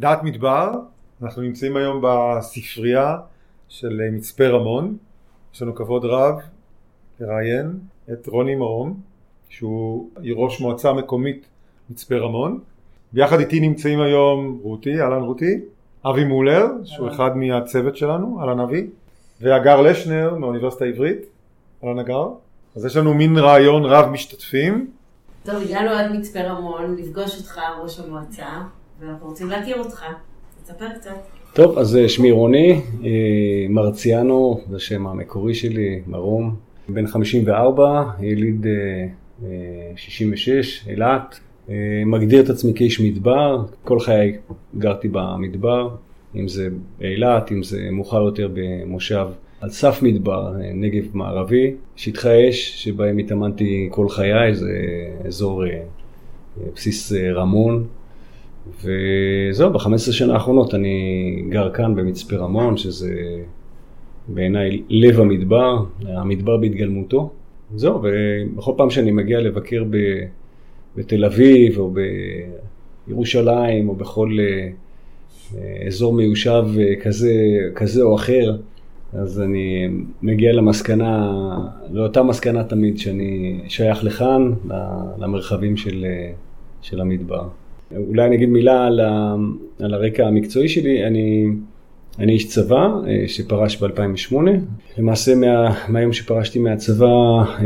דעת מדבר, אנחנו נמצאים היום בספרייה של מצפה רמון, יש לנו כבוד רב לראיין את רוני מרום, שהוא ראש מועצה מקומית מצפה רמון, ביחד איתי נמצאים היום רותי, אהלן רותי, אבי מולר, שהוא אחד מהצוות שלנו, אהלן אבי, והגר לשנר מהאוניברסיטה העברית, אהלן הגר, אז יש לנו מין רעיון רב משתתפים. טוב, הגענו עד מצפה רמון לפגוש אותך, ראש המועצה, ואנחנו רוצים להכיר אותך. תספר קצת. טוב, אז אה, שמי רוני, אה, מרציאנו, זה השם המקורי שלי, מרום, בן 54, יליד 66, אה, אילת, מגדיר את עצמי כאיש מדבר, כל חיי גרתי במדבר, אם זה באילת, אם זה מאוחר יותר במושב על סף מדבר, נגב מערבי, שטחי אש שבהם התאמנתי כל חיי, זה אזור בסיס רמון. וזהו, ב-15 שנה האחרונות אני גר כאן במצפה רמון, שזה בעיניי לב המדבר, המדבר בהתגלמותו. זהו, ובכל פעם שאני מגיע לבקר ב, בתל אביב או בירושלים או בכל אה, אזור מיושב אה, כזה, כזה או אחר, אז אני מגיע למסקנה, לאותה מסקנה תמיד שאני שייך לכאן, למרחבים של, אה, של המדבר. אולי אני אגיד מילה על, ה, על הרקע המקצועי שלי. אני, אני איש צבא אה, שפרש ב-2008. למעשה מה, מהיום שפרשתי מהצבא אה,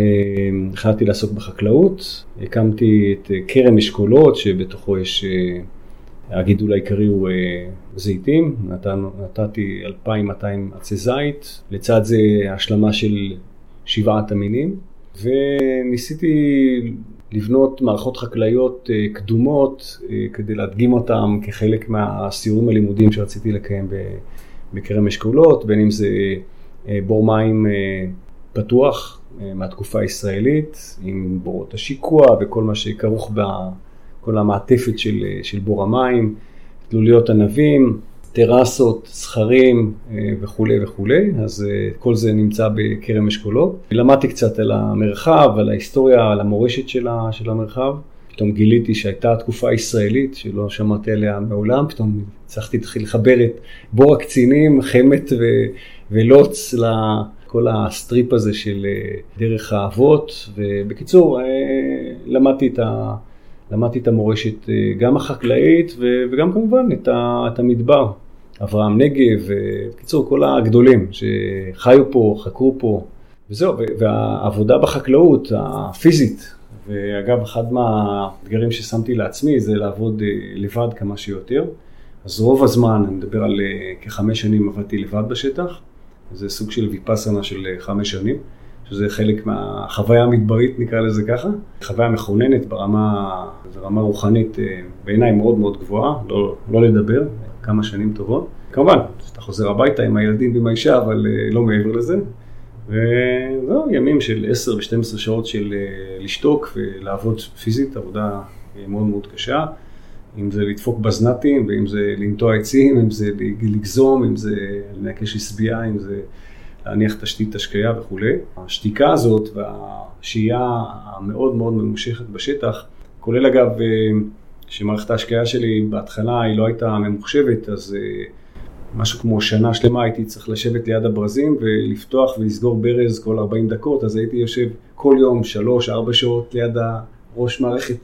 החלטתי לעסוק בחקלאות. הקמתי את כרם אשכולות שבתוכו יש, אה, הגידול העיקרי הוא זיתים. נת, נתתי 2,200 עצי זית. לצד זה השלמה של שבעת המינים. וניסיתי לבנות מערכות חקלאיות אה, קדומות אה, כדי להדגים אותם כחלק מהסיורים הלימודיים שרציתי לקיים בכרם אשכולות, בין אם זה אה, בור מים פתוח מהתקופה הישראלית, עם בורות השיקוע וכל מה שכרוך בכל המעטפת של, של בור המים, תלוליות ענבים. טרסות, סכרים אה, וכולי וכולי, אז אה, כל זה נמצא בכרם אשכולות. למדתי קצת על המרחב, על ההיסטוריה, על המורשת של המרחב. פתאום גיליתי שהייתה תקופה ישראלית שלא שמעתי עליה מעולם, פתאום הצלחתי להתחיל לחבר את בור הקצינים, חמת ו- ולוץ לכל ה strip הזה של אה, דרך האבות, ובקיצור, למדתי את ה... למדתי את המורשת גם החקלאית וגם כמובן את המדבר. אברהם נגב, בקיצור כל הגדולים שחיו פה, חקרו פה, וזהו, והעבודה בחקלאות הפיזית, ואגב אחד מהאתגרים ששמתי לעצמי זה לעבוד אה, לבד כמה שיותר, אז רוב הזמן, אני מדבר על אה, כחמש שנים עבדתי לבד בשטח, זה סוג של ויפאסנה של אה, חמש שנים. שזה חלק מהחוויה המדברית, נקרא לזה ככה. חוויה מכוננת ברמה, ברמה רוחנית בעיניי מאוד מאוד גבוהה, לא, לא לדבר, כמה שנים טובות. כמובן, אתה חוזר הביתה עם הילדים ועם האישה, אבל אה, לא מעבר לזה. וזהו, ימים של 10 ו-12 שעות של אה, לשתוק ולעבוד פיזית, עבודה אה, מאוד מאוד קשה. אם זה לדפוק בזנתים, ואם זה לנטוע עצים, אם זה לגזום, אם זה לנקש עשבייה, אם זה להניח תשתית השקיה וכולי. השתיקה הזאת והשהייה המאוד מאוד ממושכת בשטח, כולל אגב שמערכת ההשקיה שלי בהתחלה היא לא הייתה ממוחשבת, אז אה, משהו כמו שנה שלמה הייתי צריך לשבת ליד הברזים ולפתוח ולסגור ברז כל 40 דקות, אז הייתי יושב כל יום 3-4 שעות ליד הראש מערכת,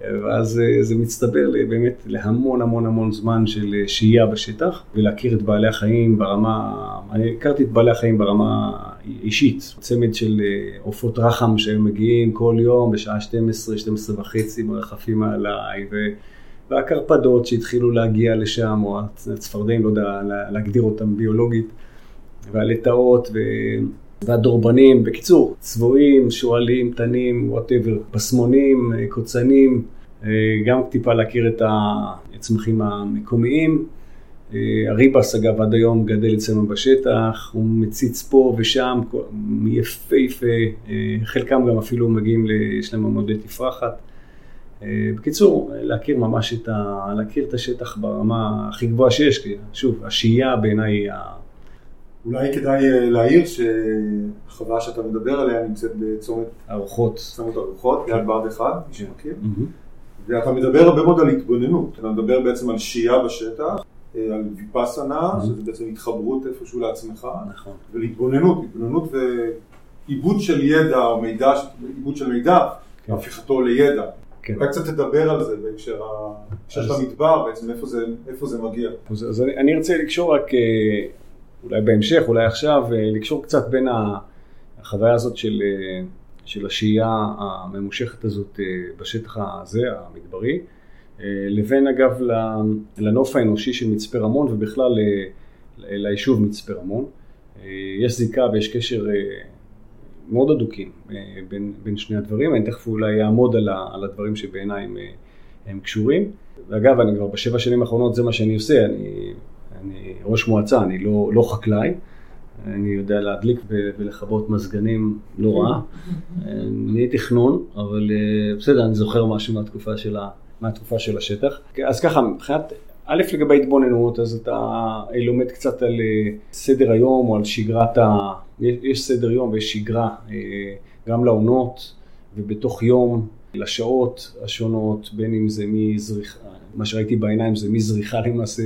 ואז אה, זה מצטבר באמת להמון המון המון זמן של אה, שהייה בשטח ולהכיר את בעלי החיים ברמה, אני הכרתי את בעלי החיים ברמה אישית, צמד של עופות רחם שהיו מגיעים כל יום בשעה 12, 12 וחצי מרחפים מעליי, ו... והקרפדות שהתחילו להגיע לשם, או הצפרדעים, לא יודע להגדיר אותם ביולוגית, והלטאות, ו... והדורבנים, בקיצור, צבועים, שועלים, תנים, וואטאבר, פסמונים, קוצנים, גם טיפה להכיר את הצמחים המקומיים. הריבס אגב עד היום גדל אצלנו בשטח, הוא מציץ פה ושם, יפהפה, חלקם גם אפילו מגיעים, יש להם עמודי תפרחת. בקיצור, להכיר ממש את ה... להכיר את השטח ברמה הכי גבוהה שיש, כי שוב, השהייה בעיניי היא ה... אולי כדאי אה, להעיר שהחווה שאתה מדבר עליה נמצאת בצומת ארוחות. צומת ארוחות, ליד בה"ד 1, מי שמכיר. ואתה מדבר הרבה מאוד על התבוננות, אתה מדבר בעצם על שהייה בשטח, אה, על ויפאסנה, שזה בעצם התחברות איפשהו לעצמך, נכון. ולהתבוננות, התבוננות ועיבוד של ידע או מידע, עיבוד של מידע, כן. הפיכתו לידע. כן. אולי קצת תדבר על זה בהקשר של המדבר, בעצם איפה זה- איפה זה מגיע. אז, אז אני, אני ארצה לקשור רק, אה, אולי בהמשך, אולי עכשיו, אה, לקשור קצת בין החוויה הזאת של, של השהייה הממושכת הזאת אה, בשטח הזה, המדברי, אה, לבין אגב לנוף האנושי של מצפה רמון ובכלל אה, ליישוב מצפה רמון. יש זיקה ויש קשר מאוד הדוקים בין, בין שני הדברים, אני תכף אולי אעמוד על, על הדברים שבעיניי הם, הם קשורים. ואגב, אני כבר בשבע שנים האחרונות זה מה שאני עושה, אני, אני ראש מועצה, אני לא, לא חקלאי, אני יודע להדליק ולכבות מזגנים לא רע. אני תכנון, אבל אה, בסדר, אני זוכר משהו מהתקופה של, ה, מהתקופה של השטח. אז ככה, מבחינת, א' לגבי התבוננות, אז אתה אה, לומד קצת על אה, סדר היום או על שגרת ה... יש, סדר יום ויש שגרה, גם לעונות ובתוך יום, לשעות השונות, בין אם זה מזריחה, מה שראיתי בעיניים זה מזריחה למעשה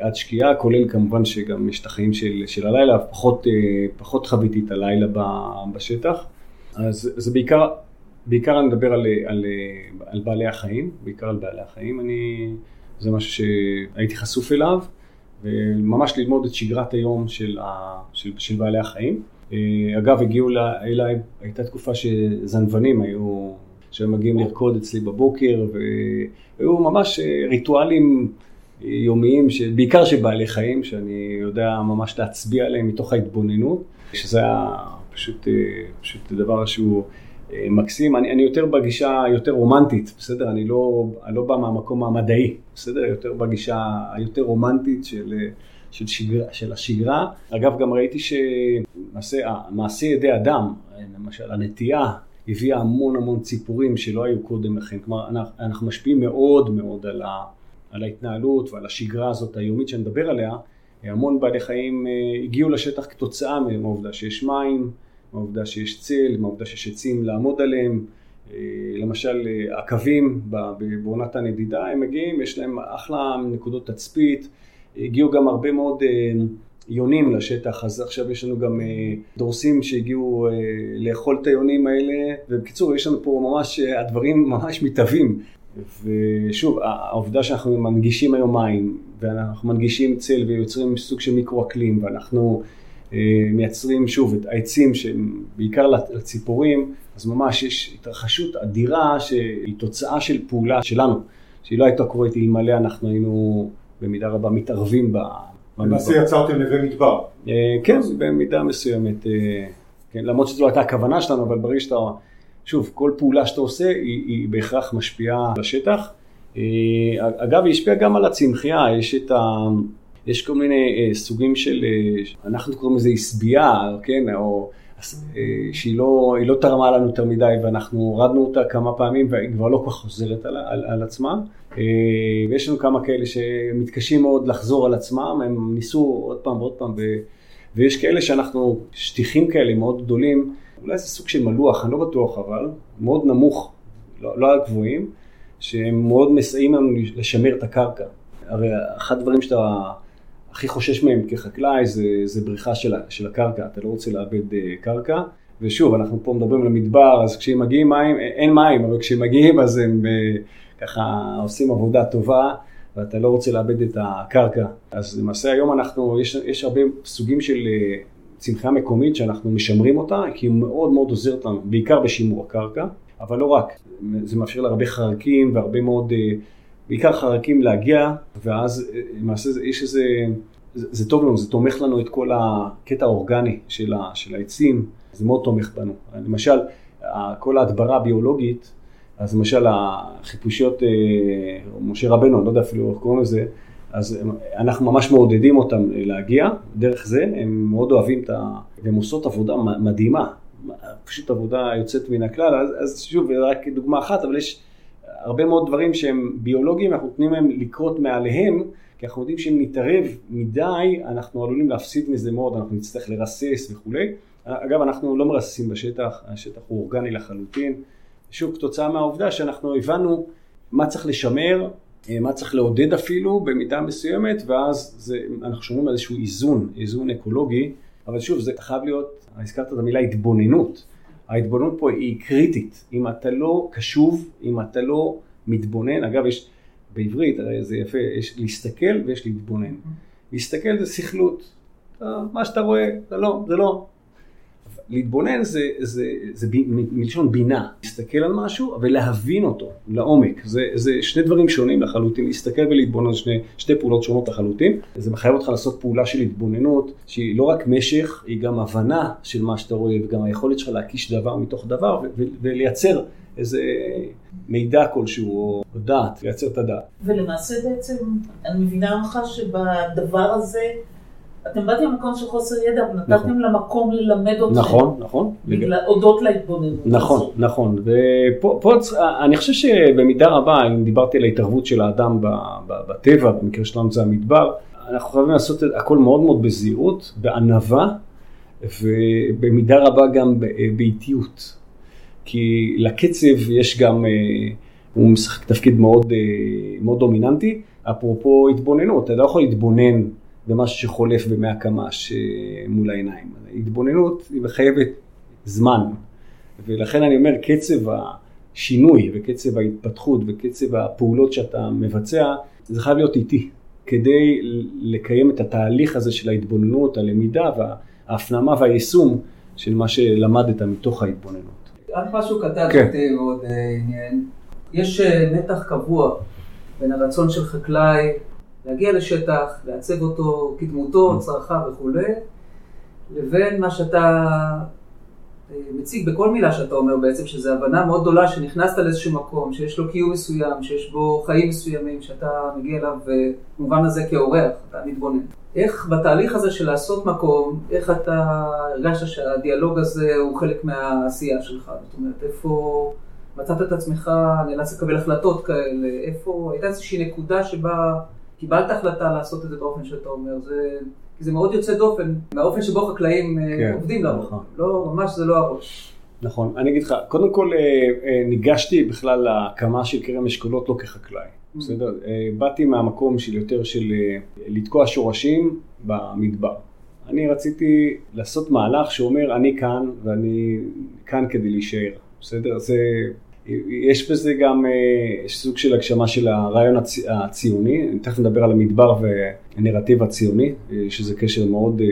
עד שקיעה, כולל כמובן שגם יש את החיים של, של הלילה, פחות, אה, פחות חוויתי את הלילה בשטח. אז זה בעיקר, בעיקר אני מדבר על, על, על בעלי החיים, בעיקר על בעלי החיים, אני, זה משהו שהייתי חשוף אליו, וממש ללמוד את שגרת היום של, ה, של, של בעלי החיים. אה, אגב, הגיעו אליי, הייתה תקופה שזנבנים היו, שהיו מגיעים לרקוד אצלי בבוקר, והיו ממש אה, ריטואלים יומיים, ש- בעיקר של בעלי חיים, שאני יודע ממש להצביע עליהם מתוך ההתבוננות, שזה היה פשוט, אה, פשוט דבר שהוא אה, מקסים. אני, אני יותר בגישה היותר רומנטית, בסדר? אני לא, אני לא בא מהמקום המדעי, בסדר? יותר בגישה היותר רומנטית של, אה, של, שגרה, של השגרה. אגב, גם ראיתי שמעשה ידי אדם, למשל הנטייה, הביאה המון המון ציפורים שלא היו קודם לכן. כלומר, אנחנו, אנחנו משפיעים מאוד מאוד על, ה, על ההתנהלות ועל השגרה הזאת היומית שאני מדבר עליה. המון בעלי חיים אה, הגיעו לשטח כתוצאה מהעובדה שיש מים, מהעובדה שיש צל, מהעובדה שיש עצים לעמוד עליהם. אה, למשל, אה, ב- ב- בעונת הנדידה, הם מגיעים, יש להם אחלה נקודות תצפית. הגיעו גם הרבה מאוד אה, יונים לשטח, אז עכשיו יש לנו גם אה, דורסים שהגיעו אה, לאכול את היונים האלה, ובקיצור, יש לנו פה ממש, אה, הדברים ממש מתהווים. ושוב, העובדה שאנחנו מנגישים היום מים, ואנחנו מנגישים צל ויוצרים סוג של מיקרו-אקלים, ואנחנו אה, מייצרים שוב את העצים שהם בעיקר לציפורים, אז ממש יש התרחשות אדירה שהיא תוצאה של פעולה שלנו, שהיא לא הייתה קורית אלמלא אנחנו היינו במידה רבה מתערבים ב... למעשה יצרתם נווה מדבר. אה, כן, במידה מסוימת, אה, כן, למרות שזו הייתה הכוונה שלנו, אבל ברגע שאתה, שוב, כל פעולה שאתה עושה היא, היא בהכרח משפיעה על השטח. אה, אגב, היא השפיעה גם על הצמחייה, יש את ה... יש כל מיני אה, סוגים של, אה, אנחנו קוראים לזה עשבייה, כן, או שהיא לא, לא תרמה לנו יותר מדי ואנחנו הורדנו אותה כמה פעמים והיא כבר לא כל כך חוזרת על, על, על עצמה. ויש לנו כמה כאלה שמתקשים מאוד לחזור על עצמם, הם ניסו עוד פעם ועוד פעם, ו, ויש כאלה שאנחנו, שטיחים כאלה מאוד גדולים, אולי זה סוג של מלוח, אני לא בטוח אבל, מאוד נמוך, לא, לא הגבוהים, שהם מאוד מסייעים לנו לשמר את הקרקע. הרי אחד הדברים שאתה הכי חושש מהם כחקלאי זה, זה בריחה של, של הקרקע, אתה לא רוצה לאבד אה, קרקע. ושוב, אנחנו פה מדברים על המדבר, אז כשמגיעים מים, אה, אין מים, אבל כשמגיעים אז הם אה, ככה עושים עבודה טובה, ואתה לא רוצה לאבד את הקרקע. אז למעשה היום אנחנו, יש, יש הרבה סוגים של צמחייה מקומית שאנחנו משמרים אותה, כי היא מאוד מאוד עוזרת לנו, בעיקר בשימור הקרקע, אבל לא רק, זה מאפשר להרבה חרקים והרבה מאוד, אה, בעיקר חרקים להגיע, ואז אה, למעשה זה- יש איזה, זה, זה טוב לנו, זה תומך לנו את כל הקטע האורגני של, ה, של העצים, זה מאוד תומך בנו. למשל, כל ההדברה הביולוגית, אז למשל החיפושיות, אה, משה רבנו, אני לא יודע אפילו איך קוראים לזה, אז הם- אנחנו ממש מעודדים אותם להגיע, דרך זה הם מאוד אוהבים את ה... והם עושות עבודה מדהימה, פשוט עבודה יוצאת מן הכלל, אז, אז שוב, זה רק דוגמה אחת, אבל יש הרבה מאוד דברים שהם ביולוגיים, אנחנו נותנים להם לקרות מעליהם, כי אנחנו יודעים שאם נתערב מדי, אנחנו עלולים להפסיד מזה מאוד, אנחנו נצטרך לרסס וכולי. אגב, אנחנו לא מרססים בשטח, השטח הוא אורגני לחלוטין. שוב, כתוצאה מהעובדה שאנחנו הבנו מה צריך לשמר, אה, מה צריך לעודד אפילו במידה מסוימת, ואז זה, אנחנו שומעים על איזשהו איזון, איזון אקולוגי, אבל שוב, זה חייב להיות, הזכרת את המילה התבוננות. ההתבוננות פה היא קריטית. אם אתה לא קשוב, אם אתה לא מתבונן, אגב, יש בעברית, הרי זה יפה, יש להסתכל ויש להתבונן. להסתכל זה סכלות. מה שאתה רואה, זה לא, זה לא. להתבונן זה, זה, זה ב, מלשון בינה, להסתכל על משהו ולהבין אותו לעומק. זה, זה שני דברים שונים לחלוטין, להסתכל ולהתבונן זה שתי פעולות שונות לחלוטין. זה מחייב אותך לעשות פעולה של התבוננות, שהיא לא רק משך, היא גם הבנה של מה שאתה רואה וגם היכולת שלך להקיש דבר מתוך דבר ו- ו- ולייצר איזה מידע כלשהו או דעת, לייצר את הדעת. ולמעשה בעצם, אני מבינה אותך שבדבר הזה אתם באתם למקום של חוסר ידע, אבל נתתם נכון. למקום ללמד אתכם. נכון, נכון. בגלל, הודות להתבוננות. נכון, הזאת. נכון, ופה פה, אני חושב שבמידה רבה, אם דיברתי על ההתערבות של האדם בטבע, במקרה שלנו זה המדבר, אנחנו חייבים לעשות את הכל מאוד מאוד בזהירות, בענווה, ובמידה רבה גם ב- באיטיות. כי לקצב יש גם, אה, הוא משחק תפקיד מאוד, אה, מאוד דומיננטי, אפרופו התבוננות, אתה לא יכול להתבונן במשהו שחולף במאה קמ"ש מול העיניים. התבוננות היא מחייבת זמן, ולכן אני אומר קצב השינוי וקצב ההתפתחות וקצב הפעולות שאתה מבצע, זה חייב להיות איטי, כדי לקיים את התהליך הזה של ההתבוננות, הלמידה וההפנמה והיישום של מה שלמדת מתוך ההתבוננות. רק משהו קטן כן. שאותי מאוד אה, עניין. יש אה, מתח קבוע בין הרצון של חקלאי להגיע לשטח, לעצב אותו כדמותו, צרכיו וכולי, לבין מה שאתה אה, מציג בכל מילה שאתה אומר בעצם, שזו הבנה מאוד גדולה שנכנסת לאיזשהו מקום, שיש לו קיום מסוים, שיש בו חיים מסוימים, שאתה מגיע אליו במובן הזה כאורח, אתה מתבונן. איך בתהליך הזה של לעשות מקום, איך אתה הרגשת שהדיאלוג הזה הוא חלק מהעשייה שלך? זאת אומרת, איפה מצאת את עצמך נאלץ לקבל החלטות כאלה? איפה, הייתה איזושהי נקודה שבה קיבלת החלטה לעשות את זה באופן שאתה אומר? זה, כי זה מאוד יוצא דופן מהאופן שבו חקלאים אה, כן, עובדים לרוב. נכון. לא, ממש זה לא הראש. נכון, אני אגיד לך, קודם כל אה, אה, ניגשתי בכלל להקמה של כרם אשכולות לא כחקלאי, בסדר? אה, באתי מהמקום של יותר של לתקוע שורשים במדבר. אני רציתי לעשות מהלך שאומר אני כאן ואני כאן כדי להישאר, בסדר? זה, יש בזה גם אה, סוג של הגשמה של הרעיון הצ, הציוני, תכף נדבר על המדבר והנרטיב הציוני, אה, שזה קשר מאוד... אה,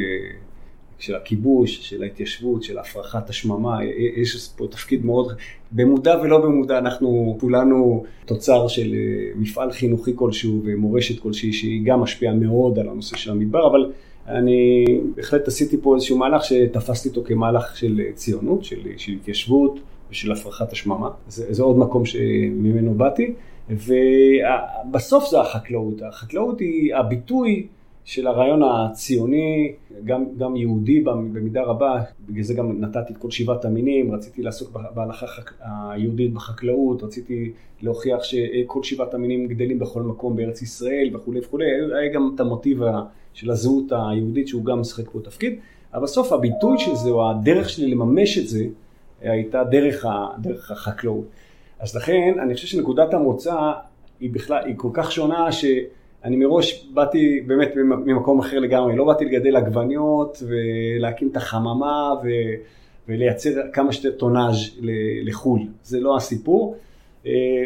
של הכיבוש, של ההתיישבות, של הפרחת השממה, יש פה תפקיד מאוד, במודע ולא במודע, אנחנו כולנו תוצר של מפעל חינוכי כלשהו ומורשת כלשהי שהיא גם משפיעה מאוד על הנושא של המדבר, אבל אני בהחלט עשיתי פה איזשהו מהלך שתפסתי אותו כמהלך של ציונות, של, של התיישבות ושל הפרחת השממה, זה, זה עוד מקום שממנו באתי, ובסוף זה החקלאות, החקלאות היא הביטוי של הרעיון הציוני, גם, גם יהודי במידה רבה, בגלל זה גם נתתי את כל שבעת המינים, רציתי לעסוק בהלכה חק... היהודית בחקלאות, רציתי להוכיח שכל שבעת המינים גדלים בכל מקום בארץ ישראל וכולי וכולי, היה גם את המוטיב של הזהות היהודית שהוא גם משחק פה תפקיד, אבל בסוף הביטוי של זה, או הדרך שלי לממש את זה, הייתה דרך, ה... דרך החקלאות. אז לכן, אני חושב שנקודת המוצא היא בכלל, היא כל כך שונה ש... אני מראש באתי באמת ממקום אחר לגמרי, לא באתי לגדל עגבניות ולהקים את החממה ו... ולייצר כמה שיותר טונאז' לחו"ל, זה לא הסיפור.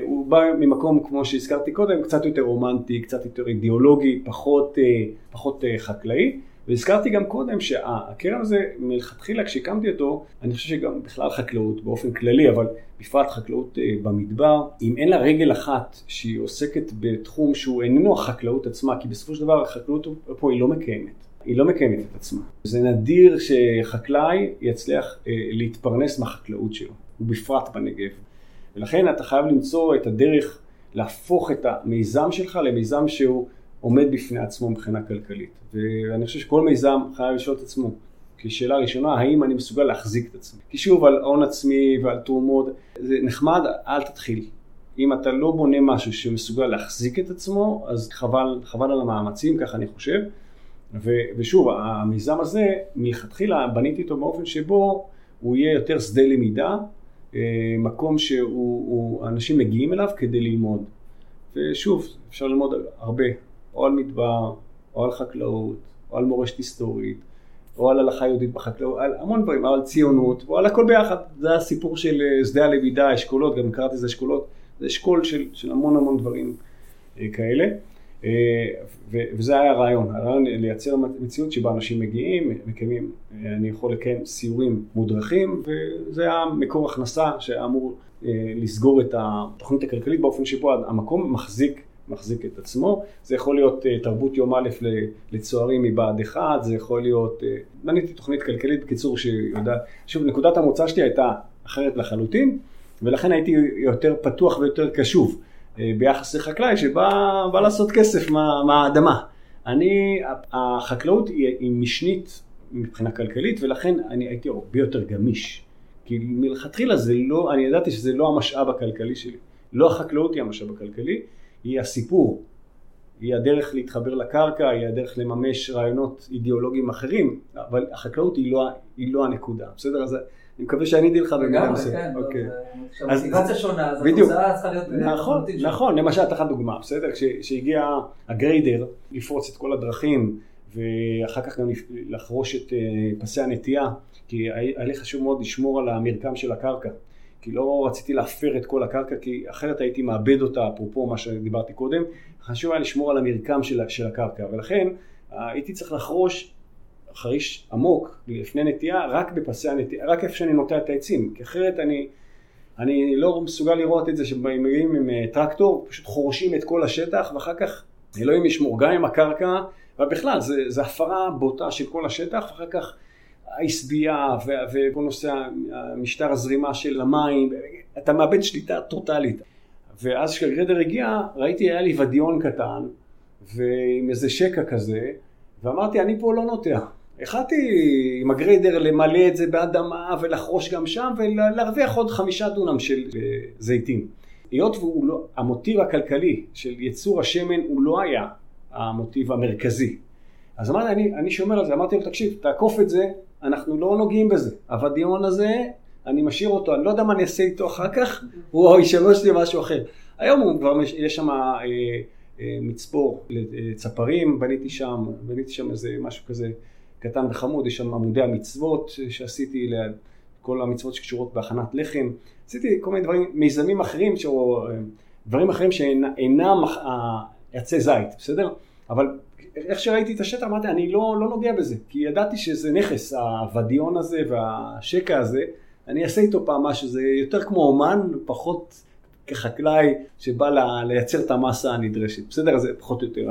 הוא בא ממקום, כמו שהזכרתי קודם, קצת יותר רומנטי, קצת יותר אידיאולוגי, פחות, פחות חקלאי. והזכרתי גם קודם שהקרן הזה, מלכתחילה כשהקמתי אותו, אני חושב שגם בכלל חקלאות באופן כללי, אבל בפרט חקלאות במדבר, אם אין לה רגל אחת שהיא עוסקת בתחום שהוא איננו החקלאות עצמה, כי בסופו של דבר החקלאות פה היא לא מקיימת. היא לא מקיימת את עצמה. זה נדיר שחקלאי יצליח להתפרנס מהחקלאות שלו, ובפרט בנגב. ולכן אתה חייב למצוא את הדרך להפוך את המיזם שלך למיזם שהוא עומד בפני עצמו מבחינה כלכלית. ואני חושב שכל מיזם חייב לשאול את עצמו, כשאלה ראשונה, האם אני מסוגל להחזיק את עצמי? כי שוב, על הון עצמי ועל תרומות, זה נחמד, אל תתחיל. אם אתה לא בונה משהו שמסוגל להחזיק את עצמו, אז חבל, חבל על המאמצים, ככה אני חושב. ו, ושוב, המיזם הזה, מלכתחילה בניתי אותו באופן שבו הוא יהיה יותר שדה למידה, מקום שאנשים מגיעים אליו כדי ללמוד. ושוב, אפשר ללמוד הרבה, או על מדבר, או על חקלאות, או על מורשת היסטורית, או על הלכה יהודית בחקלאות, על המון דברים, על ציונות, או על הכל ביחד. זה הסיפור של אה, שדה הלמידה, אשכולות, גם קראתי לזה אשכולות, זה אשכול של, של המון המון דברים אה, כאלה. אה, וזה היה הרעיון, הרעיון לייצר מציאות שבה אנשים מגיעים, מקיימים, אני יכול לקיים סיורים מודרכים, וזה היה מקור הכנסה שאמור לסגור את התוכנית הכלכלית באופן שבו המקום מחזיק מחזיק את עצמו. זה יכול להיות uh, תרבות יום א' לצוערים מבה"ד 1, זה יכול להיות, בניתי תוכנית כלכלית בקיצור שיודעת, שוב נקודת המוצא שלי הייתה אחרת לחלוטין, ולכן הייתי יותר פתוח ויותר קשוב uh, ביחס לחקלאי שבא לעשות כסף מה, מהאדמה. אני, החקלאות היא, היא משנית מבחינה כלכלית ולכן אני הייתי הרבה יותר גמיש. כי מלכתחילה זה לא, אני ידעתי שזה לא המשאב הכלכלי שלי. לא החקלאות היא המשאב הכלכלי, היא הסיפור, היא הדרך להתחבר לקרקע, היא הדרך לממש רעיונות אידיאולוגיים אחרים, אבל החקלאות היא לא, היא לא הנקודה, בסדר? אז אני מקווה שעניתי לך במידה מסוימת. כן, אוקיי. כשהמוטיבציה שונה, אז התוצאה צריכה להיות... נכון, נכון, למשל, תחת דוגמה, בסדר? כשהגיע הגריידר לפרוץ את כל הדרכים, ואחר כך גם לחרוש את אה, פסי הנטייה, כי היה לי חשוב מאוד לשמור על המרקם של הקרקע. כי לא רציתי להפר את כל הקרקע, כי אחרת הייתי מאבד אותה, אפרופו מה שדיברתי קודם, חשוב היה לשמור על המרקם של, של הקרקע, ולכן הייתי צריך לחרוש חריש עמוק לפני נטייה, רק בפסי הנטייה, רק איפה שאני נוטע את העצים, כי אחרת אני, אני לא מסוגל לראות את זה שמגיעים עם אה, טרקטור, פשוט חורשים את כל השטח, ואחר כך אלוהים ישמור גם עם הקרקע, ובכלל, זה הפרה בוטה של כל השטח, ואחר כך העשבייה וכל נושא המשטר הזרימה של המים, אתה מאבד שליטה טוטאלית. ואז כשהגרדר הגיע, ראיתי, היה לי ודיון קטן, ועם איזה שקע כזה, ואמרתי, אני פה לא נוטע. החלטתי עם הגריידר למלא את זה באדמה ולחרוש גם שם ולהרוויח עוד חמישה דונם של אה, זיתים. היות והמוטיב לא, הכלכלי של ייצור השמן הוא לא היה המוטיב המרכזי. אז אמרתי, אני, אני שומר על זה, אמרתי לו, תקשיב, תעקוף את זה, אנחנו לא נוגעים בזה. הוודיון הזה, אני משאיר אותו, אני לא יודע מה אני אעשה איתו אחר כך, הוא ישמש משהו אחר. היום הוא כבר, יש שם אה, אה, מצבור לצפרים, בניתי שם, בניתי שם איזה משהו כזה קטן וחמוד, יש שם עמודי המצוות שעשיתי ליד כל המצוות שקשורות בהכנת לחם. עשיתי כל מיני דברים, מיזמים אחרים, או אה, דברים אחרים שאינם עצי זית, בסדר? אבל איך שראיתי את השטח אמרתי אני לא, לא נוגע בזה כי ידעתי שזה נכס הוודיון הזה והשקע הזה. אני אעשה איתו פעם משהו זה יותר כמו אומן פחות כחקלאי שבא לה, לייצר את המסה הנדרשת. בסדר זה פחות או יותר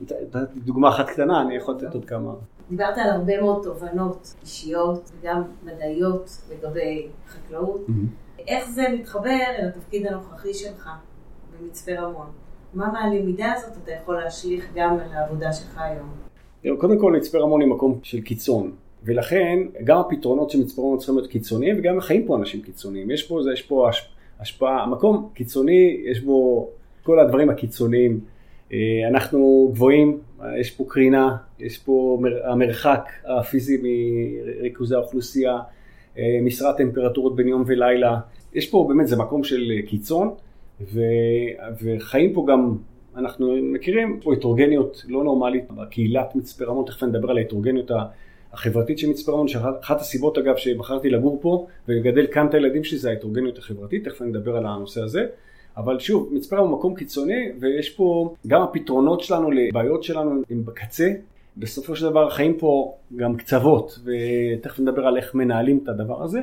נתתי דוגמה אחת קטנה אני יכול לתת עוד כמה. דיברת על הרבה מאוד תובנות אישיות וגם מדעיות לגבי חקלאות. mm-hmm. איך זה מתחבר אל התפקיד הנוכחי שלך במצפה רמון מה מהלמידה הזאת אתה יכול להשליך גם על העבודה שלך היום? קודם כל מצפה רמון היא מקום של קיצון, ולכן גם הפתרונות של מצפה רמון צריכים להיות קיצוניים וגם חיים פה אנשים קיצוניים. יש פה, יש פה השפעה, המקום קיצוני, יש בו כל הדברים הקיצוניים. אה, אנחנו גבוהים, יש פה קרינה, יש פה המרחק הפיזי מריכוזי האוכלוסייה, אה, משרת טמפרטורות בין יום ולילה. יש פה באמת, זה מקום של קיצון. ו, וחיים פה גם, אנחנו מכירים פה הטרוגניות לא נורמלית בקהילת מצפה רמון, תכף נדבר על ההטרוגניות החברתית של מצפה רמון, שאחת הסיבות אגב שבחרתי לגור פה ולגדל כאן את הילדים שלי זה ההטרוגניות החברתית, תכף נדבר על הנושא הזה. אבל שוב, מצפה רמון הוא מקום קיצוני ויש פה גם הפתרונות שלנו לבעיות שלנו הם בקצה. בסופו של דבר חיים פה גם קצוות ותכף נדבר על איך מנהלים את הדבר הזה.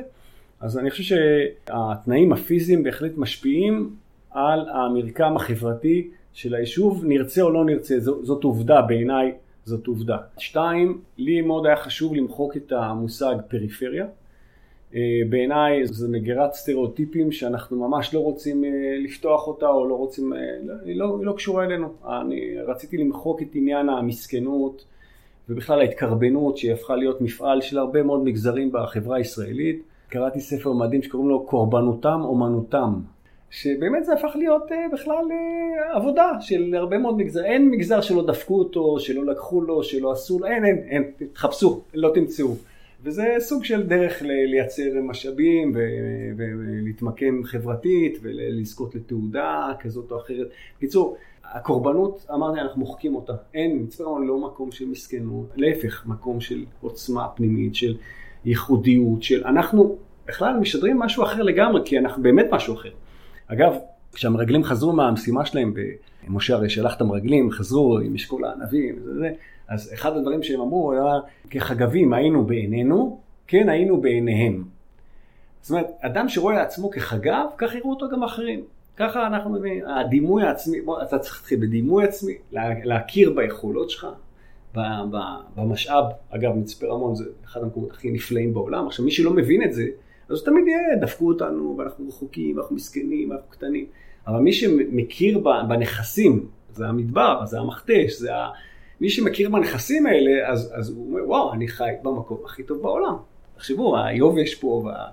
אז אני חושב שהתנאים הפיזיים בהחלט משפיעים על המרקם החברתי של היישוב, נרצה או לא נרצה, זאת עובדה בעיניי, זאת עובדה. שתיים, לי מאוד היה חשוב למחוק את המושג פריפריה. אה, בעיניי זו מגירת סטריאוטיפים שאנחנו ממש לא רוצים אה, לפתוח אותה או לא רוצים, אה, היא לא, היא לא קשורה אלינו. אני רציתי למחוק את עניין המסכנות ובכלל ההתקרבנות שהיא הפכה להיות מפעל של הרבה מאוד מגזרים בחברה הישראלית. קראתי ספר מדהים שקוראים לו קורבנותם אומנותם. שבאמת זה הפך להיות אה, בכלל אה, עבודה של הרבה מאוד מגזר. אין מגזר שלא דפקו אותו, שלא לקחו לו, שלא עשו לו, אין, אין, אין, תחפשו, לא תמצאו. וזה סוג של דרך לייצר משאבים ולהתמקם חברתית ולזכות לתעודה כזאת או אחרת. בקיצור, הקורבנות, אמרתי, אנחנו מוחקים אותה. אין, מצפה רמון לא מקום של מסכנות, להפך, מקום של עוצמה פנימית, של ייחודיות, של אנחנו בכלל משדרים משהו אחר לגמרי, כי אנחנו באמת משהו אחר. אגב, כשהמרגלים חזרו מהמשימה שלהם, משה הרי שלח את המרגלים, חזרו עם אשכול הענבים, אז אחד הדברים שהם אמרו היה, כחגבים היינו בעינינו, כן היינו בעיניהם. זאת אומרת, אדם שרואה עצמו כחגב, כך יראו אותו גם אחרים. ככה אנחנו מבינים, הדימוי העצמי, בוא, אתה צריך להתחיל בדימוי עצמי, להכיר ביכולות שלך, במשאב, אגב מצפה רמון זה אחד המקומות הכי נפלאים בעולם, עכשיו מי שלא מבין את זה, אז תמיד יהיה, דפקו אותנו, ואנחנו רחוקים, ואנחנו מסכנים, ואנחנו קטנים, אבל מי שמכיר בנכסים, זה המדבר, זה המכתש, זה ה... מי שמכיר בנכסים האלה, אז, אז הוא אומר, וואו, אני חי במקום הכי טוב בעולם. תחשבו, היובש פה, וה...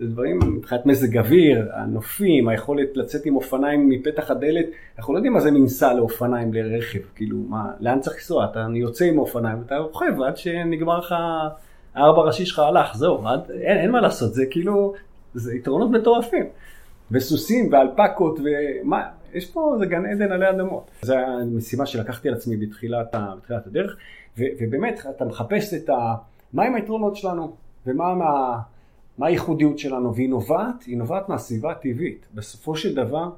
זה דברים מבחינת מזג אוויר, הנופים, היכולת לצאת עם אופניים מפתח הדלת, אנחנו לא יודעים מה זה מנסע לאופניים לרכב, כאילו, מה, לאן צריך לנסוע? אתה יוצא עם אופניים ואתה רוכב עד שנגמר לך, הארבע ראשי שלך הלך, זהו, אין, אין מה לעשות, זה כאילו, זה יתרונות מטורפים. וסוסים ואלפקות ומה, יש פה, זה גן עדן עלי אדמות. זו המשימה שלקחתי על עצמי בתחילת, בתחילת הדרך, ו, ובאמת, אתה מחפש את ה... מהם היתרונות שלנו, ומה מה... מה הייחודיות שלנו, והיא נובעת, היא נובעת מהסביבה הטבעית. בסופו של דבר,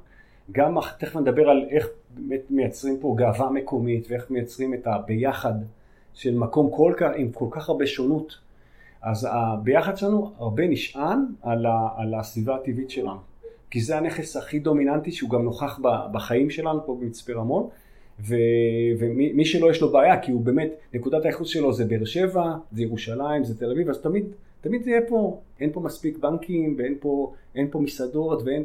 גם תכף נדבר על איך באמת מייצרים פה גאווה מקומית, ואיך מייצרים את הביחד של מקום כל כך, עם כל כך הרבה שונות. אז הביחד שלנו הרבה נשען על, ה, על הסביבה הטבעית שלנו. כי זה הנכס הכי דומיננטי שהוא גם נוכח בחיים שלנו פה במצפה רמון. ו, ומי שלא יש לו בעיה, כי הוא באמת, נקודת הייחוס שלו זה באר שבע, זה ירושלים, זה תל אביב, אז תמיד תמיד זה יהיה פה, אין פה מספיק בנקים ואין פה, פה מסעדות ואין...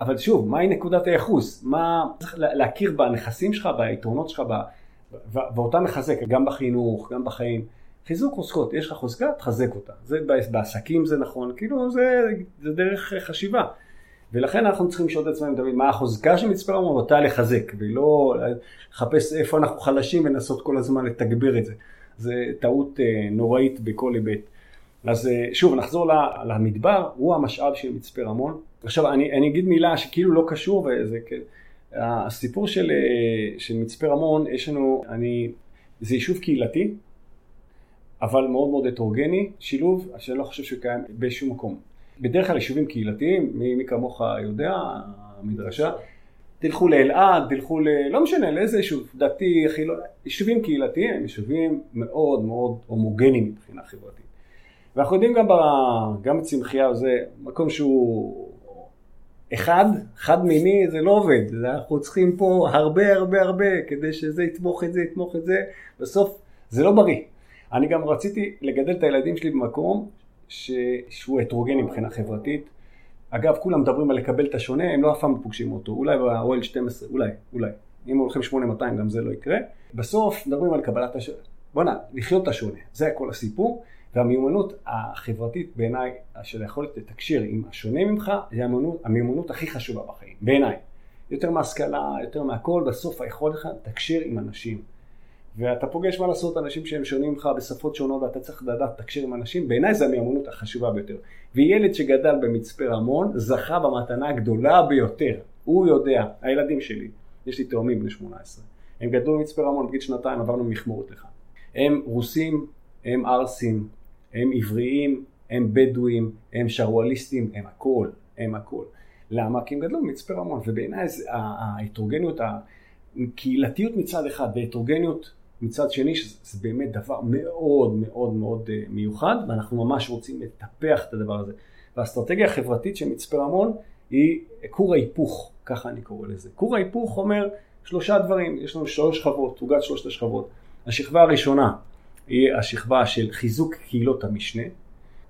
אבל שוב, מהי נקודת הייחוס? מה... צריך להכיר בנכסים שלך, ביתרונות שלך, ב... ואותם מחזק, גם בחינוך, גם בחיים. חיזוק חוזקות, יש לך חוזקה, תחזק אותה. זה בעסקים זה נכון, כאילו זה, זה דרך חשיבה. ולכן אנחנו צריכים לשאול את עצמנו תמיד מה החוזקה של מצפה רמון אותה לחזק, ולא לחפש איפה אנחנו חלשים ולנסות כל הזמן לתגבר את זה. זה טעות אה, נוראית בכל היבט. אז אה, שוב, נחזור למדבר, הוא המשאב של מצפה רמון. עכשיו, אני, אני אגיד מילה שכאילו לא קשור, וזה כן, הסיפור של, אה, של מצפה רמון, יש לנו, אני, זה יישוב קהילתי, אבל מאוד מאוד הטרוגני, שילוב שאני לא חושב שקיים בשום מקום. בדרך כלל יישובים קהילתיים, מי, מי כמוך יודע, המדרשה, תלכו לאלעד, תלכו ל... לא משנה, לאיזה יישוב, דתי, חילוני, יישובים קהילתיים, יישובים מאוד מאוד הומוגניים מבחינה חברתית. ואנחנו יודעים גם, ב, גם בצמחייה, זה מקום שהוא אחד, חד מיני, זה לא עובד. אנחנו צריכים פה הרבה הרבה הרבה כדי שזה יתמוך את זה, יתמוך את זה. בסוף זה לא בריא. אני גם רציתי לגדל את הילדים שלי במקום ש... שהוא הטרוגני מבחינה חברתית. אגב, כולם מדברים על לקבל את השונה, הם לא אף פעם פוגשים אותו. אולי באוהל 12, אולי, אולי. אם הולכים 8200 גם זה לא יקרה. בסוף מדברים על קבלת השונה. בואנה, לחיות את השונה, זה כל הסיפור. והמיומנות החברתית בעיניי, של היכולת לתקשר עם השונה ממך, זה המיומנות, המיומנות הכי חשובה בחיים, בעיניי. יותר מהשכלה, יותר מהכל, בסוף היכולת לך לתקשר עם אנשים. ואתה פוגש מה לעשות אנשים שהם שונים ממך בשפות שונות ואתה צריך לדעת לתקשר עם אנשים, בעיניי זו המיומנות החשובה ביותר. וילד שגדל במצפה רמון זכה במתנה הגדולה ביותר. הוא יודע, הילדים שלי, יש לי תאומים בני 18, הם גדלו במצפה רמון בגיל שנתיים, עברנו מכמורת לך. הם רוסים, הם ערסים, הם עבריים, הם בדואים, הם שרואליסטים, הם הכל, הם הכל. למה? כי הם גדלו במצפה רמון, ובעיניי ההטרוגניות, הקהילתיות מצד אחד וההטרוגניות מצד שני, שזה באמת דבר מאוד מאוד מאוד אה, מיוחד, ואנחנו ממש רוצים לטפח את הדבר הזה. והאסטרטגיה החברתית של מצפה רמון היא כור ההיפוך, ככה אני קורא לזה. כור ההיפוך אומר שלושה דברים, יש לנו שלוש שכבות, עוגת שלושת השכבות. השכבה הראשונה היא השכבה של חיזוק קהילות המשנה.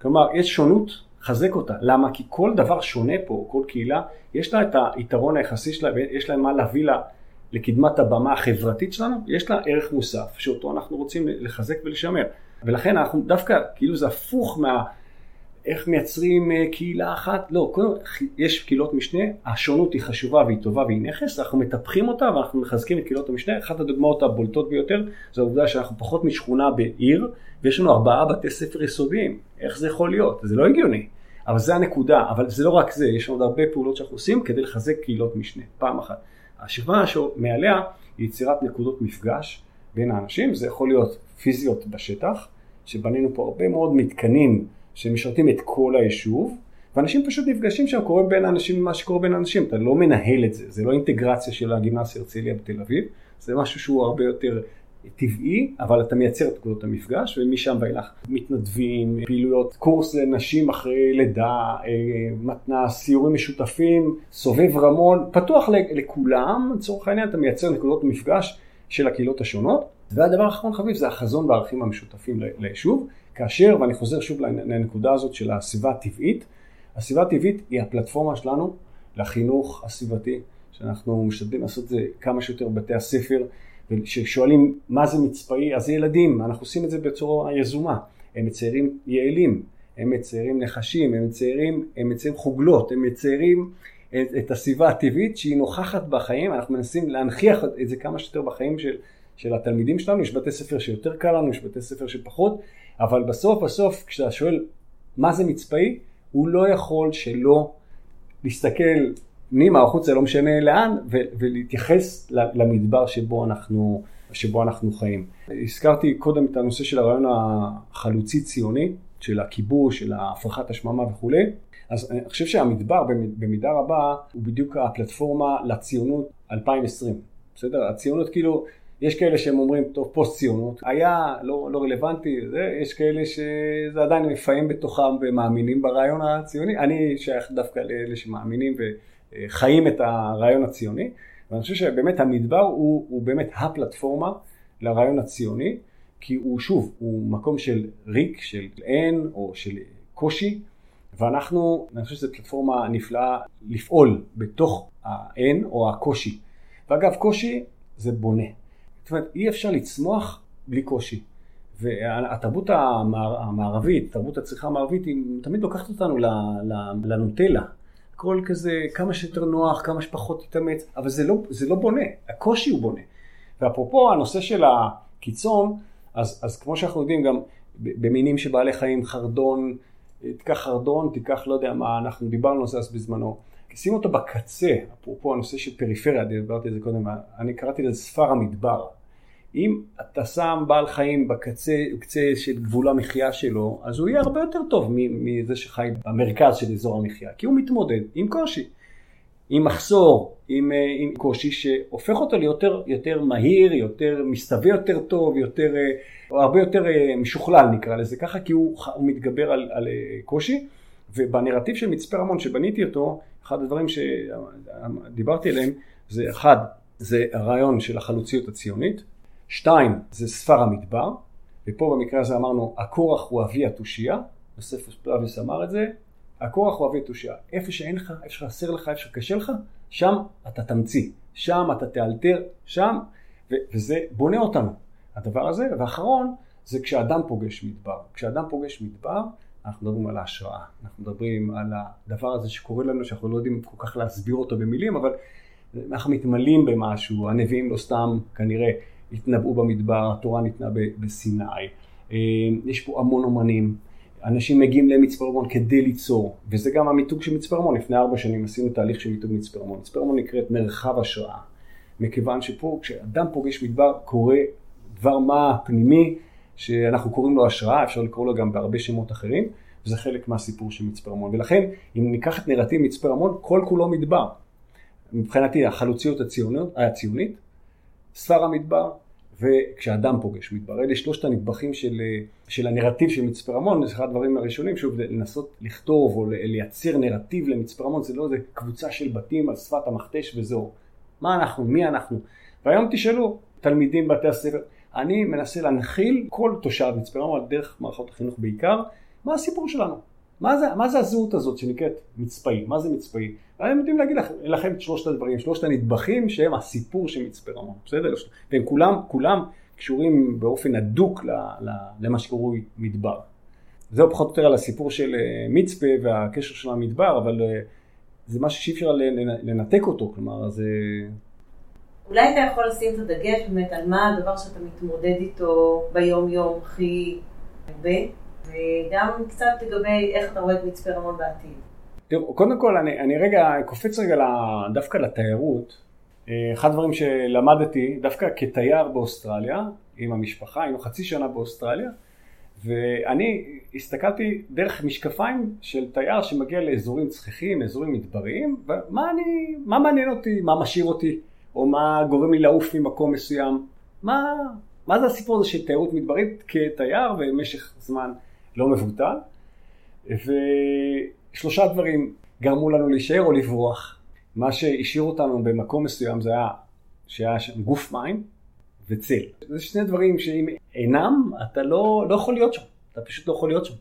כלומר, יש שונות, חזק אותה. למה? כי כל דבר שונה פה, כל קהילה, יש לה את היתרון היחסי שלה ויש לה מה להביא לה לקדמת הבמה החברתית שלנו, יש לה ערך מוסף, שאותו אנחנו רוצים לחזק ולשמר. ולכן אנחנו דווקא, כאילו זה הפוך מה... איך מייצרים אה, קהילה אחת, לא, קודם יש קהילות משנה, השונות היא חשובה והיא טובה והיא נכס, אנחנו מטפחים אותה ואנחנו מחזקים את קהילות המשנה, אחת הדוגמאות הבולטות ביותר זה העובדה שאנחנו פחות משכונה בעיר ויש לנו ארבעה בתי ספר יסודיים, איך זה יכול להיות? זה לא הגיוני, אבל זה הנקודה, אבל זה לא רק זה, יש עוד הרבה פעולות שאנחנו עושים כדי לחזק קהילות משנה, פעם אחת. השכבה שמעליה היא יצירת נקודות מפגש בין האנשים, זה יכול להיות פיזיות בשטח, שבנינו פה הרבה מאוד מתקנים שמשרתים את כל היישוב, ואנשים פשוט נפגשים שם, קורה בין אנשים מה שקורה בין אנשים, אתה לא מנהל את זה, זה לא אינטגרציה של הגימנסיה הרצליה בתל אביב, זה משהו שהוא הרבה יותר טבעי, אבל אתה מייצר את נקודות המפגש, ומשם ואילך מתנדבים, פעילויות, קורס לנשים אחרי לידה, אה, מתנ"ס, סיורים משותפים, סובב רמון, פתוח לכולם, לצורך העניין אתה מייצר נקודות מפגש של הקהילות השונות. והדבר האחרון חביב זה החזון והערכים המשותפים ליישוב, כאשר, ואני חוזר שוב לנקודה הזאת של הסביבה הטבעית, הסביבה הטבעית היא הפלטפורמה שלנו לחינוך הסביבתי, שאנחנו משתדלים לעשות את זה כמה שיותר בבתי הספר, וכששואלים מה זה מצפאי, אז זה ילדים, אנחנו עושים את זה בצורה יזומה, הם מציירים יעלים, הם מציירים נחשים, הם מציירים, הם מציירים חוגלות, הם מציירים את, את הסביבה הטבעית שהיא נוכחת בחיים, אנחנו מנסים להנכיח את זה כמה שיותר בחיים של, של התלמידים שלנו, יש בתי ספר שיותר קל לנו, יש בתי ספר שפחות, אבל בסוף בסוף כשאתה שואל מה זה מצפאי, הוא לא יכול שלא להסתכל פנימה או החוצה, לא משנה לאן, ולהתייחס למדבר שבו אנחנו, שבו אנחנו חיים. הזכרתי קודם את הנושא של הרעיון החלוצי ציוני, של הכיבוש, של הפרחת השממה וכולי. אז אני חושב שהמדבר במידה רבה הוא בדיוק הפלטפורמה לציונות 2020. בסדר? הציונות כאילו, יש כאלה שהם אומרים, טוב, פוסט ציונות, היה לא, לא רלוונטי, זה, יש כאלה שזה עדיין מפעים בתוכם ומאמינים ברעיון הציוני. אני שייך דווקא לאלה שמאמינים וחיים את הרעיון הציוני. ואני חושב שבאמת המדבר הוא, הוא באמת הפלטפורמה לרעיון הציוני, כי הוא שוב, הוא מקום של ריק, של אין או של קושי. ואנחנו, אני חושב שזו פלטפורמה נפלאה לפעול בתוך האין או הקושי. ואגב, קושי זה בונה. זאת אומרת, אי אפשר לצמוח בלי קושי. והתרבות המער, המערבית, תרבות הצריכה המערבית, היא תמיד לוקחת אותנו לנוטלה. הכל כזה, כמה שיותר נוח, כמה שפחות תתאמץ, אבל זה לא, זה לא בונה, הקושי הוא בונה. ואפרופו הנושא של הקיצון, אז, אז כמו שאנחנו יודעים גם במינים של בעלי חיים, חרדון, תיקח חרדון, תיקח לא יודע מה, אנחנו דיברנו על זה אז בזמנו. שים אותו בקצה, אפרופו הנושא של פריפריה, דיברתי על זה קודם, אני קראתי לזה ספר המדבר. אם אתה שם בעל חיים בקצה, קצה של גבול המחיה שלו, אז הוא יהיה הרבה יותר טוב מזה שחי במרכז של אזור המחיה, כי הוא מתמודד עם קושי, עם מחסור, עם, אה, עם קושי שהופך אותו ליותר יותר מהיר, יותר מסתווה יותר טוב, יותר, אה, הרבה יותר אה, משוכלל נקרא לזה ככה, כי הוא, הוא מתגבר על, על קושי. ובנרטיב של מצפה רמון שבניתי אותו, אחד הדברים שדיברתי עליהם זה אחד, זה הרעיון של החלוציות הציונית, שתיים, זה ספר המדבר, ופה במקרה הזה אמרנו, הקורח הוא אבי התושייה, יוסף פלביוס אמר את זה, הקורח הוא אבי התושייה, איפה שאין לך, איפה שחסר לך, איפה שקשה לך, שם אתה תמציא, שם אתה תאלתר, שם, ו- וזה בונה אותנו, הדבר הזה, ואחרון, זה כשאדם פוגש מדבר. כשאדם פוגש מדבר, אנחנו מדברים על ההשראה, אנחנו מדברים על הדבר הזה שקורה לנו, שאנחנו לא יודעים כל כך להסביר אותו במילים, אבל אנחנו מתמלאים במשהו, הנביאים לא סתם כנראה התנבאו במדבר, התורה ניתנה בסיני, אה, יש פה המון אומנים, אנשים מגיעים למצפה רמון כדי ליצור, וזה גם המיתוג של מצפה רמון, לפני ארבע שנים עשינו תהליך של מיתוג מצפה רמון, מצפה רמון נקראת מרחב השראה, מכיוון שפה כשאדם פוגש מדבר קורה דבר מה פנימי שאנחנו קוראים לו השראה, אפשר לקרוא לו גם בהרבה שמות אחרים, וזה חלק מהסיפור של מצפה רמון. ולכן, אם ניקח את נרטיב מצפה רמון, כל כולו מדבר. מבחינתי, החלוציות הציונית, הציונית ספר המדבר, וכשאדם פוגש מדבר. אלה שלושת הנדבכים של, של הנרטיב של מצפה רמון, זה אחד הדברים הראשונים, שוב, לנסות לכתוב או לייצר נרטיב למצפה רמון, זה לא איזה קבוצה של בתים על שפת המכתש וזהו. מה אנחנו, מי אנחנו. והיום תשאלו, תלמידים בבתי הספר, אני מנסה להנחיל כל תושב מצפה רמון, דרך מערכות החינוך בעיקר, מה הסיפור שלנו? מה זה, מה זה הזהות הזאת שנקראת מצפאי? מה זה מצפאי? הם יודעים להגיד לכם, לכם את שלושת הדברים, שלושת הנדבכים שהם הסיפור של מצפה רמון, בסדר? והם כולם, כולם קשורים באופן הדוק למה שקרוי מדבר. זהו פחות או יותר על הסיפור של אה, מצפה והקשר של המדבר, אבל אה, זה משהו שאי אפשר לנתק אותו, כלומר זה... אולי אתה יכול לשים את הדגש באמת על מה הדבר שאתה מתמודד איתו ביום יום הכי הרבה, וגם קצת לגבי איך אתה רואה את מצפה רמון בעתיד. תראו, קודם כל אני, אני רגע קופץ רגע דווקא לתיירות. אחד הדברים שלמדתי דווקא כתייר באוסטרליה עם המשפחה, היינו חצי שנה באוסטרליה, ואני הסתכלתי דרך משקפיים של תייר שמגיע לאזורים צחיחים, אזורים מדבריים, ומה אני, מה מעניין אותי, מה משאיר אותי, או מה גורם לי לעוף ממקום מסוים, מה, מה זה הסיפור הזה של תיירות מדברית כתייר במשך זמן לא מבוטל, ושלושה דברים גרמו לנו להישאר או לברוח. מה שהשאיר אותנו במקום מסוים זה היה שהיה שם גוף מים, וצל. זה שני דברים שאם אינם, אתה לא, לא יכול להיות שם. אתה פשוט לא יכול להיות שם.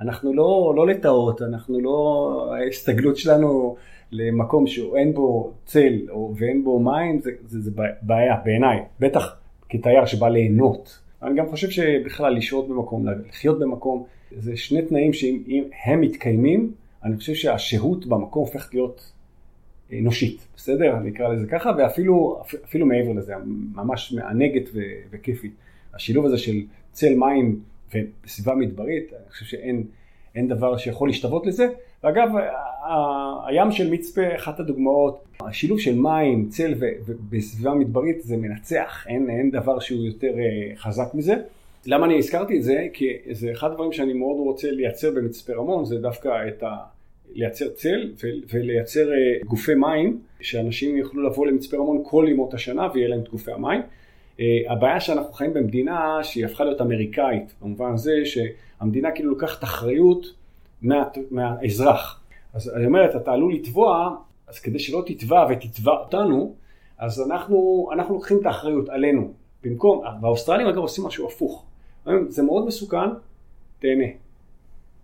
אנחנו לא, לא לטאות, אנחנו לא, ההסתגלות שלנו למקום שאין בו צל או, ואין בו מים, זה, זה, זה בעיה בעיניי, בטח כתייר שבא ליהנות. אני גם חושב שבכלל לשהות במקום, לחיות במקום, זה שני תנאים שאם הם מתקיימים, אני חושב שהשהות במקום הופכת להיות אנושית, בסדר? אני אקרא לזה ככה, ואפילו אפילו מעבר לזה, ממש מענגת ו- וכיפית. השילוב הזה של צל מים וסביבה מדברית, אני חושב שאין דבר שיכול להשתוות לזה. ואגב, הים של מצפה, אחת הדוגמאות, השילוב של מים, צל ובסביבה מדברית זה מנצח, אין, אין דבר שהוא יותר uh, חזק מזה. למה אני הזכרתי את זה? כי זה אחד הדברים שאני מאוד רוצה לייצר במצפה רמון, זה דווקא את ה... לייצר צל ולייצר אה, גופי מים, שאנשים יוכלו לבוא למצפה רמון כל ימות השנה ויהיה להם את גופי המים. אה, הבעיה שאנחנו חיים במדינה שהיא הפכה להיות אמריקאית, במובן הזה שהמדינה כאילו לוקחת אחריות מה, מהאזרח. אז אני אומרת, אתה עלול לתבוע, אז כדי שלא תתבע ותתבע אותנו, אז אנחנו, אנחנו לוקחים את האחריות עלינו. במקום, והאוסטרלים אגב עושים משהו הפוך. זה מאוד מסוכן, תהנה.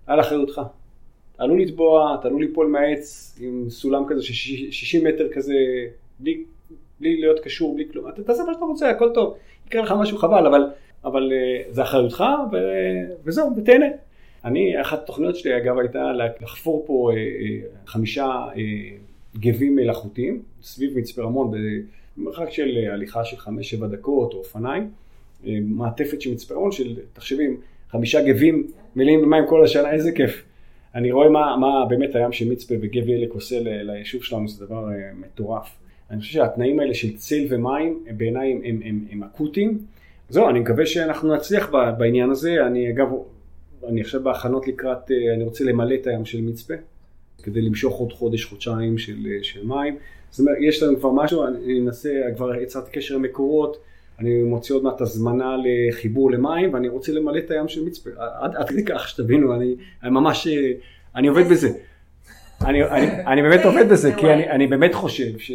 על אחריותך. אתה עלול לטבוע, אתה עלול ליפול מהעץ עם סולם כזה של 60 מטר כזה, בלי, בלי להיות קשור, בלי כלום. אתה תעשה מה שאתה רוצה, הכל טוב. יקרה לך משהו חבל, אבל, אבל uh, זה אחריותך, ו, וזהו, ותהנה. אני, אחת התוכניות שלי אגב הייתה לחפור פה uh, uh, חמישה uh, גבים מלאכותיים סביב מצפה רמון במרחק של הליכה של חמש-שבע דקות או אופניים. מעטפת של מצפה רמון של, תחשבי, חמישה גבים מלאים במים כל השנה, איזה כיף. אני רואה מה, מה באמת הים של מצפה וגב ילק עושה ליישוב שלנו, זה דבר uh, מטורף. אני חושב שהתנאים האלה של צל ומים, בעיניי הם, הם, הם, הם אקוטיים. זהו, אני מקווה שאנחנו נצליח בעניין הזה. אני אגב, אני עכשיו בהכנות לקראת, uh, אני רוצה למלא את הים של מצפה, כדי למשוך עוד חודש, חודשיים של, uh, של מים. זאת אומרת, יש לנו כבר משהו, אני אנסה, כבר יצרתי קשר עם מקורות. אני מוציא עוד מעט הזמנה לחיבור למים, ואני רוצה למלא את הים של מצפה. עד, עד כדי כך שתבינו, אני, אני ממש, אני עובד בזה. אני, אני, אני באמת עובד בזה, כי אני, אני באמת חושב ש...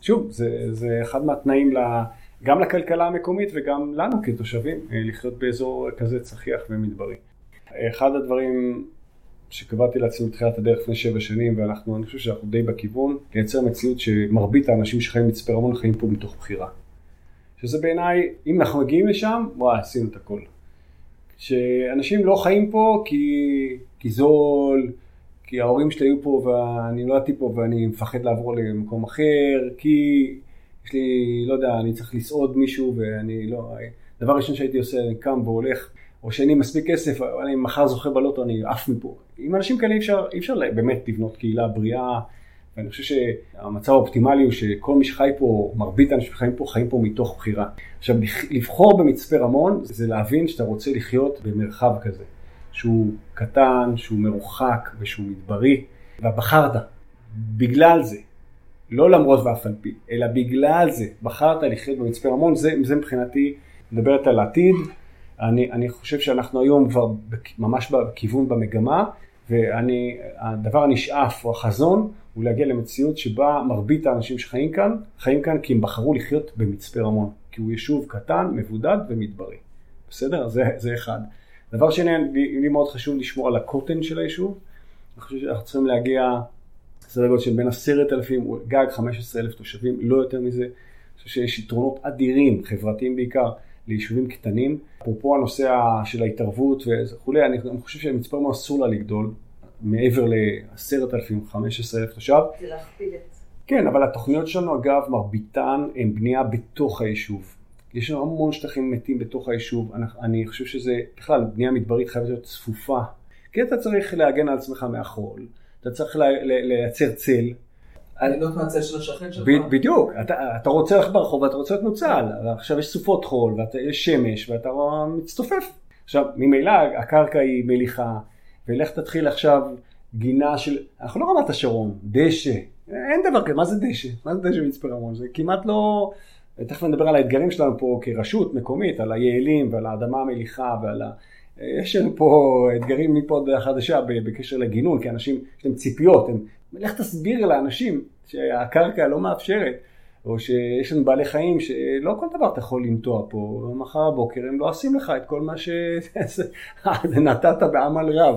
שוב, זה, זה אחד מהתנאים לה, גם לכלכלה המקומית וגם לנו כתושבים, אה, לחיות באזור כזה צחיח ומדברי. אחד הדברים שקבעתי לעצמי בתחילת הדרך לפני שבע שנים, ואנחנו, אני חושב שאנחנו די בכיוון, לייצר מציאות שמרבית האנשים שחיים במצפה רמון חיים פה מתוך בחירה. שזה בעיניי, אם אנחנו מגיעים לשם, וואי, עשינו את הכל. שאנשים לא חיים פה כי, כי זול, כי ההורים שלי היו פה ואני נולדתי פה ואני מפחד לעבור למקום אחר, כי יש לי, לא יודע, אני צריך לסעוד מישהו ואני לא... דבר ראשון שהייתי עושה, אני קם והולך, או שאין לי מספיק כסף, אני מחר זוכה בלוטו, אני עף מפה. עם אנשים כאלה אי אפשר, אי אפשר באמת לבנות קהילה בריאה. ואני חושב שהמצב האופטימלי הוא שכל מי שחי פה, מרבית האנשים שחיים פה, חיים פה מתוך בחירה. עכשיו, לבחור במצפה רמון זה להבין שאתה רוצה לחיות במרחב כזה, שהוא קטן, שהוא מרוחק ושהוא מדברי, ובחרת בגלל זה, לא למרות ואף על פי, אלא בגלל זה, בחרת לחיות במצפה רמון, זה, זה מבחינתי מדברת על העתיד. אני, אני חושב שאנחנו היום כבר ממש בכיוון במגמה, והדבר הנשאף או החזון הוא להגיע למציאות שבה מרבית האנשים שחיים כאן, חיים כאן כי הם בחרו לחיות במצפה רמון, כי הוא יישוב קטן, מבודד ומדברי. בסדר? זה, זה אחד. דבר שני, לי מאוד חשוב לשמור על הקוטן של היישוב. אני חושב שאנחנו צריכים להגיע סדר גודל של בין עשרת אלפים, גג חמש עשרה אלף תושבים, לא יותר מזה. אני חושב שיש יתרונות אדירים, חברתיים בעיקר, ליישובים קטנים. אפרופו הנושא של ההתערבות וכולי, אני, אני חושב שמצפה רמון אסור לה לגדול מעבר ל-10,000, 15,000 תושב. זה להכפיל את... כן, אבל התוכניות שלנו אגב, מרביתן הן בנייה בתוך היישוב. יש לנו המון שטחים מתים בתוך היישוב, אני, אני חושב שזה, בכלל, בנייה מדברית חייבת להיות צפופה. כי אתה צריך להגן על עצמך מהחול, אתה צריך לייצר צל. ליהנות מהצל של השכן שלך. בדיוק, אתה, אתה רוצה ללכת ברחוב ואתה רוצה להיות נוצל, ועכשיו יש סופות חול, ויש שמש, ואתה מצטופף. עכשיו, ממילא הקרקע היא מליחה, ולך תתחיל עכשיו גינה של, אנחנו לא רמת השרון, דשא, אין דבר כזה, מה זה דשא? מה זה דשא מצפה רמון? זה כמעט לא... תכף נדבר על האתגרים שלנו פה כרשות מקומית, על היעלים ועל האדמה המליחה ועל ה... יש לנו פה אתגרים מפה עד חדשה בקשר לגינון, כי אנשים, יש להם ציפיות, הם... לך תסביר לאנשים שהקרקע לא מאפשרת, או שיש לנו בעלי חיים שלא כל דבר אתה יכול לנטוע פה, מחר בבוקר הם לא עושים לך את כל מה שנתת בעמל רב.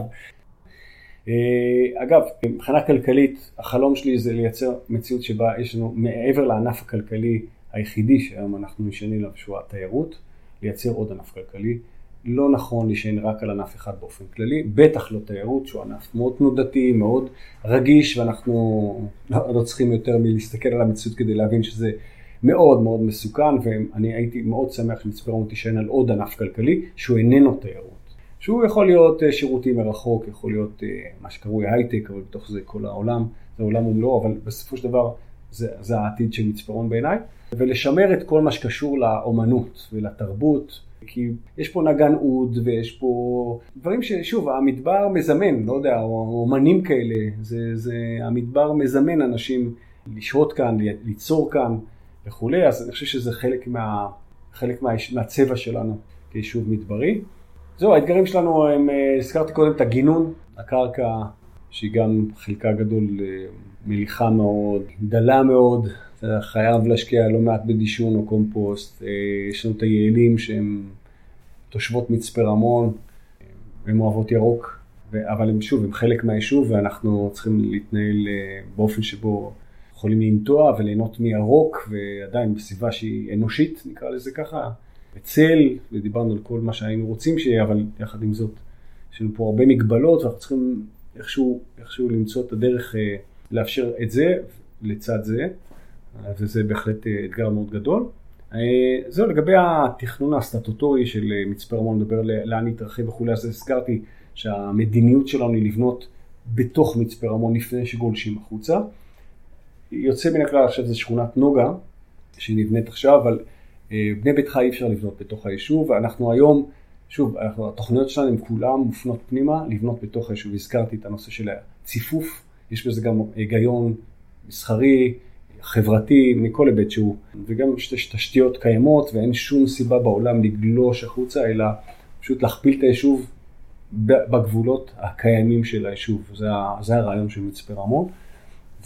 אה, אגב, מבחינה כלכלית, החלום שלי זה לייצר מציאות שבה יש לנו, מעבר לענף הכלכלי היחידי שהיום אנחנו נשענים עליו, שהוא התיירות, לייצר עוד ענף כלכלי. לא נכון להישען רק על ענף אחד באופן כללי, בטח לא תיירות, שהוא ענף מאוד תנודתי, מאוד רגיש, ואנחנו לא, לא צריכים יותר מלהסתכל על המציאות כדי להבין שזה מאוד מאוד מסוכן, ואני הייתי מאוד שמח שמצפה רמון תישען על עוד ענף כלכלי, שהוא איננו תיירות. שהוא יכול להיות אה, שירותים מרחוק, יכול להיות אה, מה שקרוי הייטק, אבל בתוך זה כל העולם, זה עולם ומלואו, אבל בסופו של דבר זה, זה העתיד של מצפרון בעיניי, ולשמר את כל מה שקשור לאומנות ולתרבות, כי יש פה נגן אוד ויש פה דברים ששוב, המדבר מזמן, לא יודע, או אומנים כאלה, זה, זה, המדבר מזמן אנשים לשהות כאן, ליצור כאן וכולי, אז אני חושב שזה חלק, מה, חלק מה, מהצבע שלנו כיישוב מדברי. זהו, האתגרים שלנו הם, אה, הזכרתי קודם את הגינון, הקרקע שהיא גם חלקה גדול אה, מליחה מאוד, דלה מאוד, אתה חייב להשקיע לא מעט בדישון או קומפוסט, אה, יש לנו את היעלים שהם תושבות מצפה רמון, הן אוהבות ירוק, אבל הם שוב, הם חלק מהיישוב ואנחנו צריכים להתנהל באופן שבו יכולים לנטוע וליהנות מירוק ועדיין בסביבה שהיא אנושית, נקרא לזה ככה. בצל, ודיברנו על כל מה שהיינו רוצים שיהיה, אבל יחד עם זאת, יש לנו פה הרבה מגבלות, ואנחנו צריכים איכשהו, איכשהו למצוא את הדרך אה, לאפשר את זה לצד זה, וזה בהחלט אה, אתגר מאוד גדול. אה, זהו, לגבי התכנון הסטטוטורי של מצפה רמון, נדבר לאן נתרחב וכולי, אז הזכרתי שהמדיניות שלנו היא לבנות בתוך מצפה רמון לפני שגולשים החוצה. יוצא מן הכלל עכשיו זה שכונת נוגה, שנבנית עכשיו, אבל אה, בני ביתך אי אפשר לבנות בתוך היישוב, ואנחנו היום, שוב, אנחנו, התוכניות שלנו הן כולן מופנות פנימה, לבנות בתוך היישוב. הזכרתי את הנושא של הציפוף, יש בזה גם היגיון מסחרי, חברתי, מכל היבט שהוא, וגם יש תשתיות קיימות ואין שום סיבה בעולם לגלוש החוצה, אלא פשוט להכפיל את היישוב בגבולות הקיימים של היישוב. זה, זה הרעיון של מצפה רמון.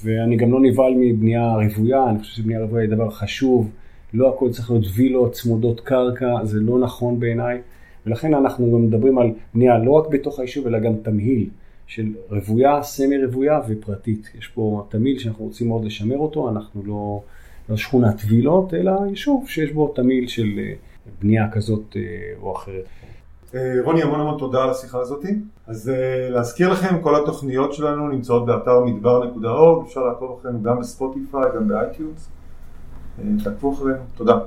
ואני גם לא נבהל מבנייה רוויה, אני חושב שבנייה רוויה היא דבר חשוב. לא הכל צריך להיות וילות צמודות קרקע, זה לא נכון בעיניי, ולכן אנחנו גם מדברים על בנייה לא רק בתוך היישוב, אלא גם תמהיל של רוויה, סמי רוויה ופרטית. יש פה תמהיל שאנחנו רוצים מאוד לשמר אותו, אנחנו לא, לא שכונת וילות, אלא יישוב שיש בו תמהיל של אה, בנייה כזאת אה, או אחרת. אה, רוני, המון המון תודה על השיחה הזאת. אז להזכיר לכם, כל התוכניות שלנו נמצאות באתר מדבר.org, אפשר לעקוב אחרינו גם בספוטיפיי, גם באייטיונס. תעקבו אחרינו, תודה.